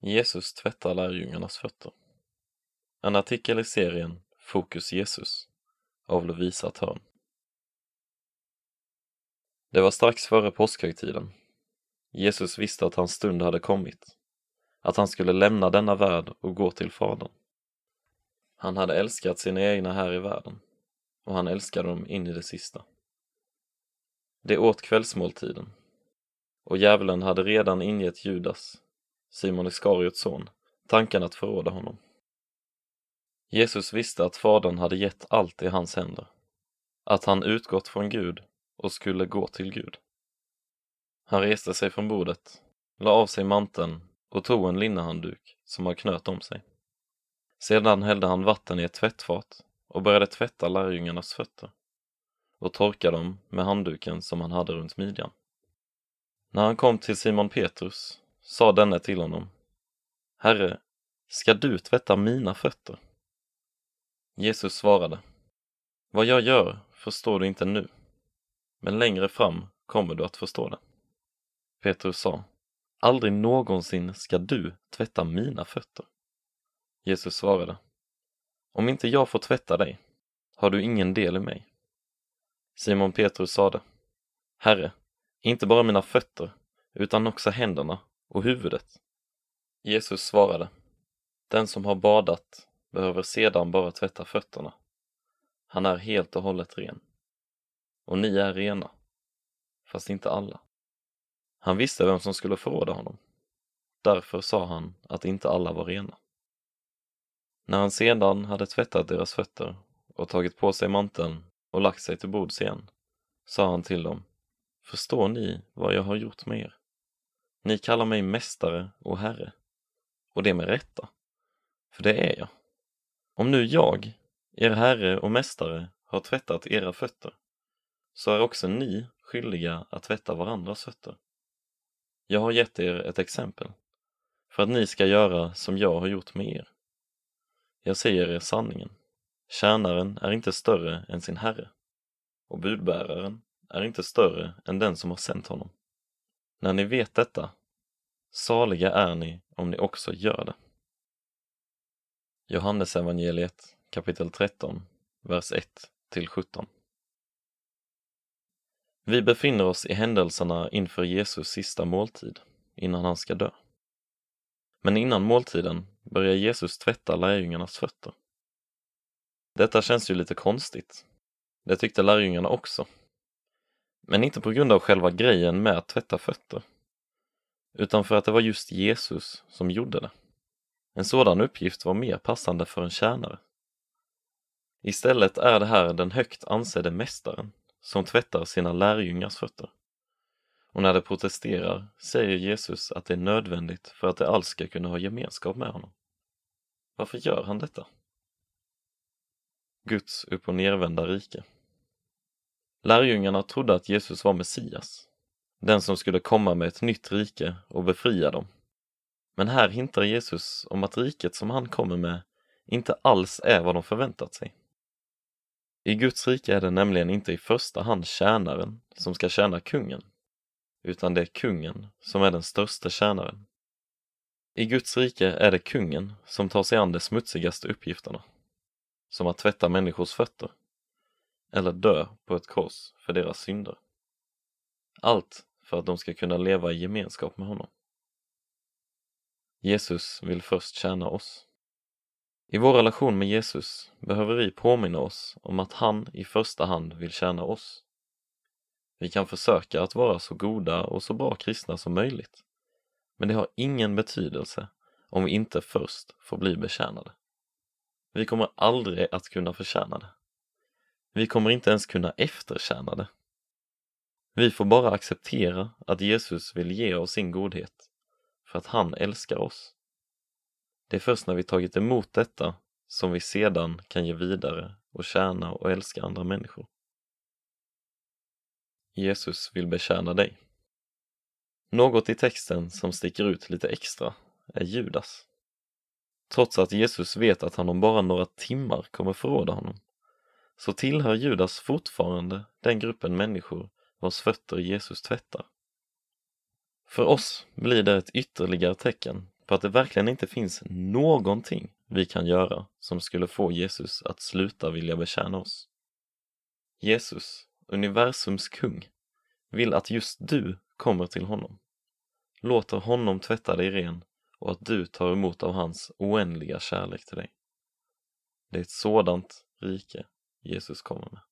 Jesus tvättar lärjungarnas fötter. En artikel i serien Fokus Jesus av Lovisa Törn. Det var strax före påskhögtiden. Jesus visste att hans stund hade kommit, att han skulle lämna denna värld och gå till Fadern. Han hade älskat sina egna här i världen och han älskade dem in i det sista. Det åt kvällsmåltiden och djävulen hade redan ingett Judas, Simon Iskariots son, tanken att förråda honom. Jesus visste att Fadern hade gett allt i hans händer, att han utgått från Gud och skulle gå till Gud. Han reste sig från bordet, la av sig manteln och tog en linnehandduk som han knöt om sig. Sedan hällde han vatten i ett tvättfat och började tvätta lärjungarnas fötter och torka dem med handduken som han hade runt midjan. När han kom till Simon Petrus sa denne till honom Herre, ska du tvätta mina fötter? Jesus svarade Vad jag gör förstår du inte nu, men längre fram kommer du att förstå det. Petrus sa Aldrig någonsin ska du tvätta mina fötter. Jesus svarade Om inte jag får tvätta dig har du ingen del i mig. Simon Petrus sade Herre, inte bara mina fötter utan också händerna och huvudet. Jesus svarade Den som har badat behöver sedan bara tvätta fötterna. Han är helt och hållet ren. Och ni är rena, fast inte alla. Han visste vem som skulle förråda honom. Därför sa han att inte alla var rena. När han sedan hade tvättat deras fötter och tagit på sig manteln och lagt sig till bords igen, sa han till dem, förstår ni vad jag har gjort med er? Ni kallar mig mästare och herre, och det med rätta, för det är jag. Om nu jag, er herre och mästare, har tvättat era fötter, så är också ni skyldiga att tvätta varandras fötter. Jag har gett er ett exempel, för att ni ska göra som jag har gjort med er. Jag säger er sanningen. Tjänaren är inte större än sin herre och budbäraren är inte större än den som har sänt honom. När ni vet detta, saliga är ni om ni också gör det. Johannes evangeliet kapitel 13, vers 1 till 17. Vi befinner oss i händelserna inför Jesus sista måltid, innan han ska dö. Men innan måltiden börjar Jesus tvätta lärjungarnas fötter. Detta känns ju lite konstigt. Det tyckte lärjungarna också. Men inte på grund av själva grejen med att tvätta fötter, utan för att det var just Jesus som gjorde det. En sådan uppgift var mer passande för en tjänare. Istället är det här den högt ansedde mästaren som tvättar sina lärjungars fötter. Och när de protesterar säger Jesus att det är nödvändigt för att de alls ska kunna ha gemenskap med honom. Varför gör han detta? Guds upp och nervända rike. Lärjungarna trodde att Jesus var Messias, den som skulle komma med ett nytt rike och befria dem. Men här hintar Jesus om att riket som han kommer med inte alls är vad de förväntat sig. I Guds rike är det nämligen inte i första hand tjänaren som ska tjäna kungen, utan det är kungen som är den största tjänaren. I Guds rike är det kungen som tar sig an de smutsigaste uppgifterna, som att tvätta människors fötter, eller dö på ett kors för deras synder. Allt för att de ska kunna leva i gemenskap med honom. Jesus vill först tjäna oss. I vår relation med Jesus behöver vi påminna oss om att han i första hand vill tjäna oss. Vi kan försöka att vara så goda och så bra kristna som möjligt, men det har ingen betydelse om vi inte först får bli betjänade. Vi kommer aldrig att kunna förtjäna det. Vi kommer inte ens kunna eftertjäna det. Vi får bara acceptera att Jesus vill ge oss sin godhet för att han älskar oss. Det är först när vi tagit emot detta som vi sedan kan ge vidare och tjäna och älska andra människor. Jesus vill betjäna dig. Något i texten som sticker ut lite extra är Judas. Trots att Jesus vet att han om bara några timmar kommer förråda honom, så tillhör Judas fortfarande den gruppen människor vars fötter Jesus tvättar. För oss blir det ett ytterligare tecken på att det verkligen inte finns någonting vi kan göra som skulle få Jesus att sluta vilja betjäna oss. Jesus, universums kung, vill att just du kommer till honom, låter honom tvätta dig ren och att du tar emot av hans oändliga kärlek till dig. Det är ett sådant rike Jesus kommer med.